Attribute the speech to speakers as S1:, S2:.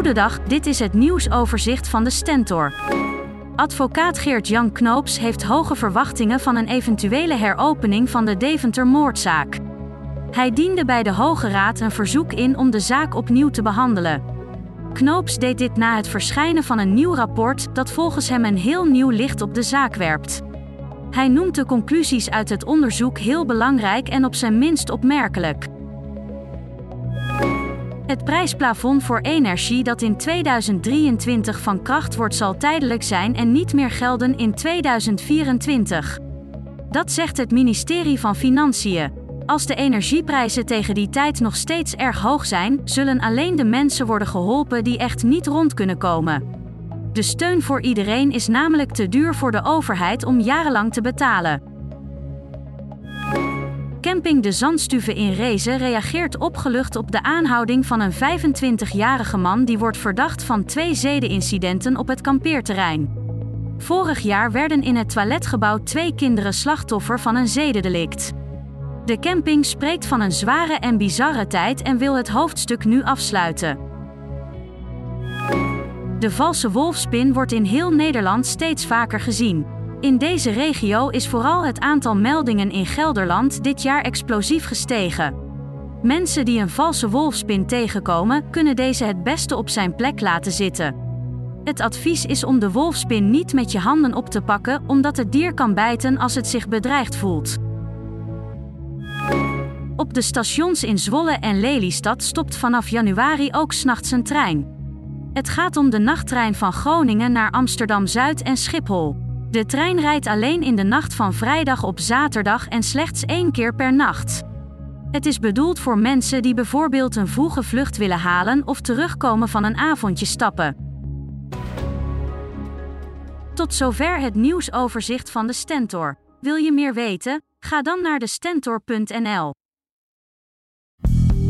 S1: Goedendag, dit is het nieuwsoverzicht van de Stentor. Advocaat Geert-Jan Knoops heeft hoge verwachtingen van een eventuele heropening van de Deventer-moordzaak. Hij diende bij de Hoge Raad een verzoek in om de zaak opnieuw te behandelen. Knoops deed dit na het verschijnen van een nieuw rapport dat volgens hem een heel nieuw licht op de zaak werpt. Hij noemt de conclusies uit het onderzoek heel belangrijk en op zijn minst opmerkelijk. Het prijsplafond voor energie dat in 2023 van kracht wordt zal tijdelijk zijn en niet meer gelden in 2024. Dat zegt het ministerie van Financiën. Als de energieprijzen tegen die tijd nog steeds erg hoog zijn, zullen alleen de mensen worden geholpen die echt niet rond kunnen komen. De steun voor iedereen is namelijk te duur voor de overheid om jarenlang te betalen. Camping De Zandstuve in Rezen reageert opgelucht op de aanhouding van een 25-jarige man die wordt verdacht van twee zedenincidenten op het kampeerterrein. Vorig jaar werden in het toiletgebouw twee kinderen slachtoffer van een zedendelict. De camping spreekt van een zware en bizarre tijd en wil het hoofdstuk nu afsluiten. De valse wolfspin wordt in heel Nederland steeds vaker gezien. In deze regio is vooral het aantal meldingen in Gelderland dit jaar explosief gestegen. Mensen die een valse wolfspin tegenkomen, kunnen deze het beste op zijn plek laten zitten. Het advies is om de wolfspin niet met je handen op te pakken, omdat het dier kan bijten als het zich bedreigd voelt. Op de stations in Zwolle en Lelystad stopt vanaf januari ook 's nachts een trein. Het gaat om de nachttrein van Groningen naar Amsterdam Zuid en Schiphol. De trein rijdt alleen in de nacht van vrijdag op zaterdag en slechts één keer per nacht. Het is bedoeld voor mensen die bijvoorbeeld een vroege vlucht willen halen of terugkomen van een avondje stappen. Tot zover het nieuwsoverzicht van de Stentor. Wil je meer weten? Ga dan naar de stentor.nl.